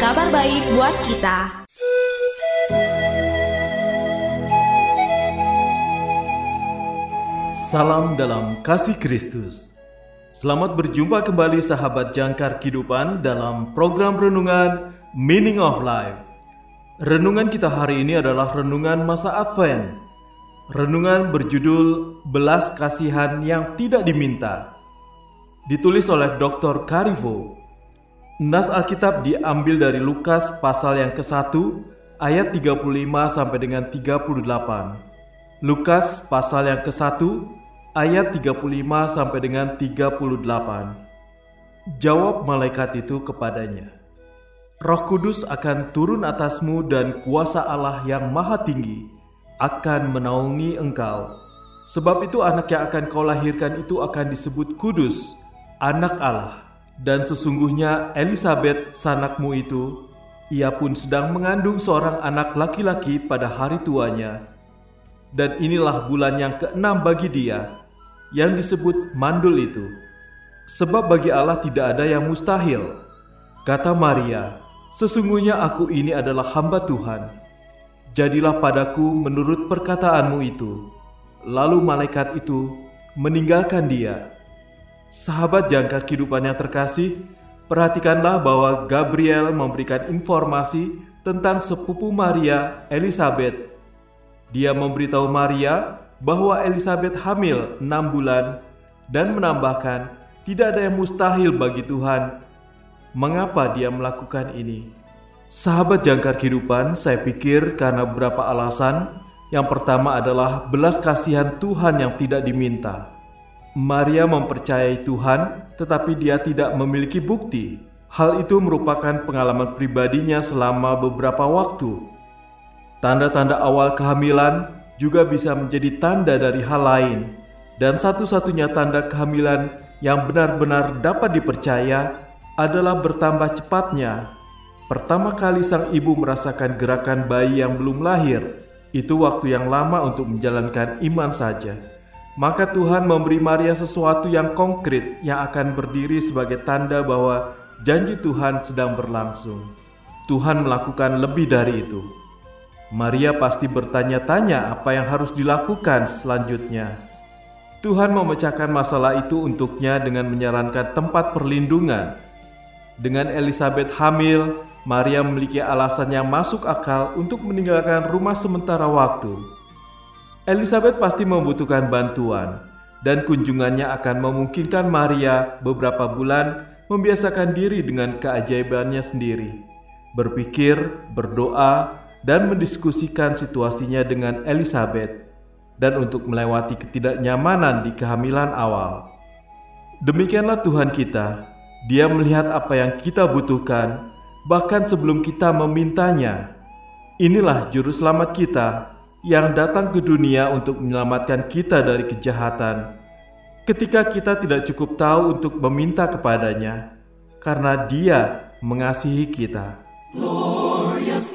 kabar baik buat kita Salam dalam kasih Kristus. Selamat berjumpa kembali sahabat jangkar kehidupan dalam program renungan Meaning of Life. Renungan kita hari ini adalah renungan masa Advent. Renungan berjudul Belas Kasihan yang Tidak Diminta. Ditulis oleh Dr. Karivo. Nas Alkitab diambil dari Lukas pasal yang ke-1 ayat 35 sampai dengan 38. Lukas pasal yang ke-1 ayat 35 sampai dengan 38. Jawab malaikat itu kepadanya, Roh Kudus akan turun atasmu dan kuasa Allah yang maha tinggi akan menaungi engkau. Sebab itu anak yang akan kau lahirkan itu akan disebut kudus, anak Allah. Dan sesungguhnya Elisabeth sanakmu itu, ia pun sedang mengandung seorang anak laki-laki pada hari tuanya. Dan inilah bulan yang keenam bagi dia, yang disebut mandul itu. Sebab bagi Allah tidak ada yang mustahil. Kata Maria, sesungguhnya aku ini adalah hamba Tuhan. Jadilah padaku menurut perkataanmu itu. Lalu malaikat itu meninggalkan dia. Sahabat jangkar kehidupan yang terkasih, perhatikanlah bahwa Gabriel memberikan informasi tentang sepupu Maria, Elizabeth. Dia memberitahu Maria bahwa Elizabeth hamil enam bulan dan menambahkan tidak ada yang mustahil bagi Tuhan. Mengapa dia melakukan ini? Sahabat jangkar kehidupan, saya pikir karena beberapa alasan. Yang pertama adalah belas kasihan Tuhan yang tidak diminta. Maria mempercayai Tuhan, tetapi dia tidak memiliki bukti. Hal itu merupakan pengalaman pribadinya selama beberapa waktu. Tanda-tanda awal kehamilan juga bisa menjadi tanda dari hal lain, dan satu-satunya tanda kehamilan yang benar-benar dapat dipercaya adalah bertambah cepatnya. Pertama kali sang ibu merasakan gerakan bayi yang belum lahir, itu waktu yang lama untuk menjalankan iman saja. Maka Tuhan memberi Maria sesuatu yang konkret yang akan berdiri sebagai tanda bahwa janji Tuhan sedang berlangsung. Tuhan melakukan lebih dari itu. Maria pasti bertanya-tanya apa yang harus dilakukan selanjutnya. Tuhan memecahkan masalah itu untuknya dengan menyarankan tempat perlindungan. Dengan Elizabeth hamil, Maria memiliki alasan yang masuk akal untuk meninggalkan rumah sementara waktu. Elizabeth pasti membutuhkan bantuan, dan kunjungannya akan memungkinkan Maria beberapa bulan membiasakan diri dengan keajaibannya sendiri, berpikir, berdoa, dan mendiskusikan situasinya dengan Elizabeth dan untuk melewati ketidaknyamanan di kehamilan awal. Demikianlah Tuhan kita, Dia melihat apa yang kita butuhkan bahkan sebelum kita memintanya. Inilah juru selamat kita yang datang ke dunia untuk menyelamatkan kita dari kejahatan. Ketika kita tidak cukup tahu untuk meminta kepadanya, karena Dia mengasihi kita. Glorious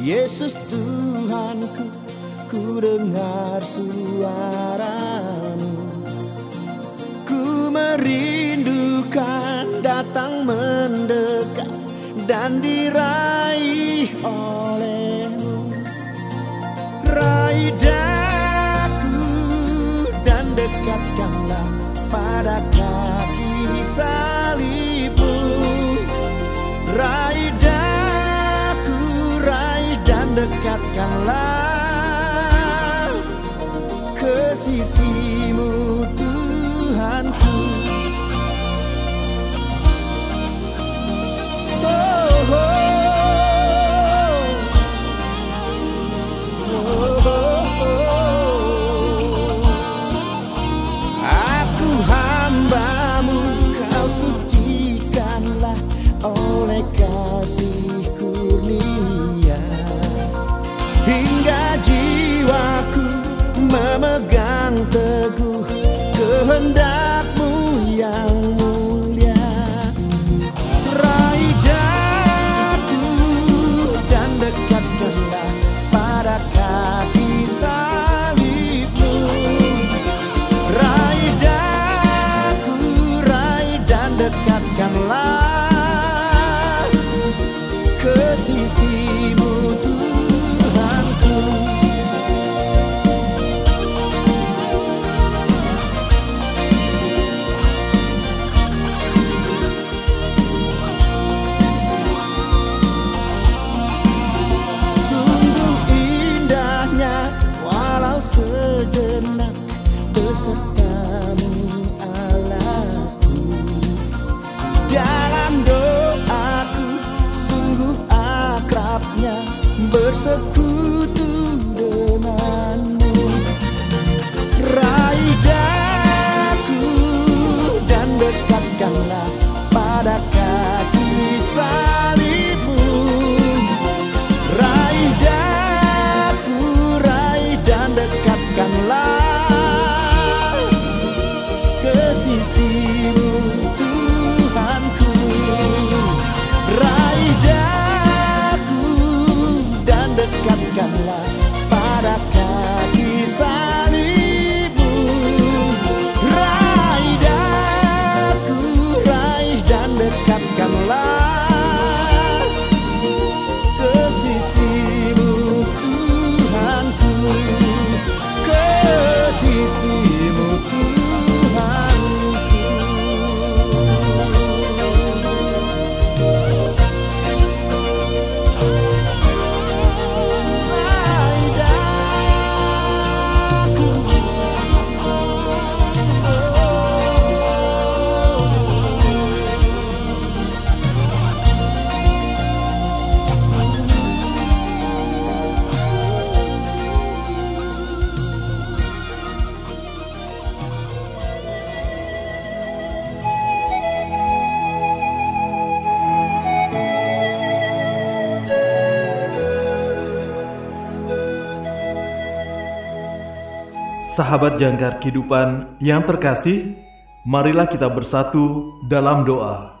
Yesus Tuhanku Ku dengar suaramu. Ku merindukan datang mendekat Dan diraih olehmu. Raih daku dan dekatkanlah pada kaki salibu Raih dekatkanlah ke sisimu Tuhanku. dekatkanlah Sahabat jangkar kehidupan yang terkasih, marilah kita bersatu dalam doa.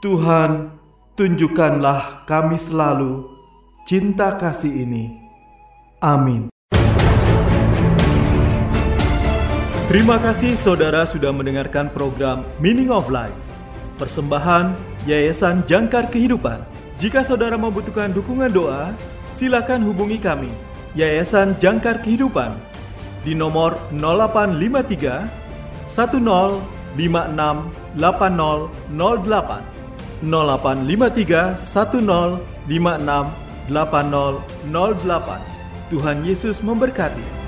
Tuhan, tunjukkanlah kami selalu cinta kasih ini. Amin. Terima kasih saudara sudah mendengarkan program Meaning of Life. Persembahan Yayasan Jangkar Kehidupan. Jika saudara membutuhkan dukungan doa, silakan hubungi kami. Yayasan Jangkar Kehidupan di nomor 0853 1056 8008 0853 1056 8008 Tuhan Yesus memberkati.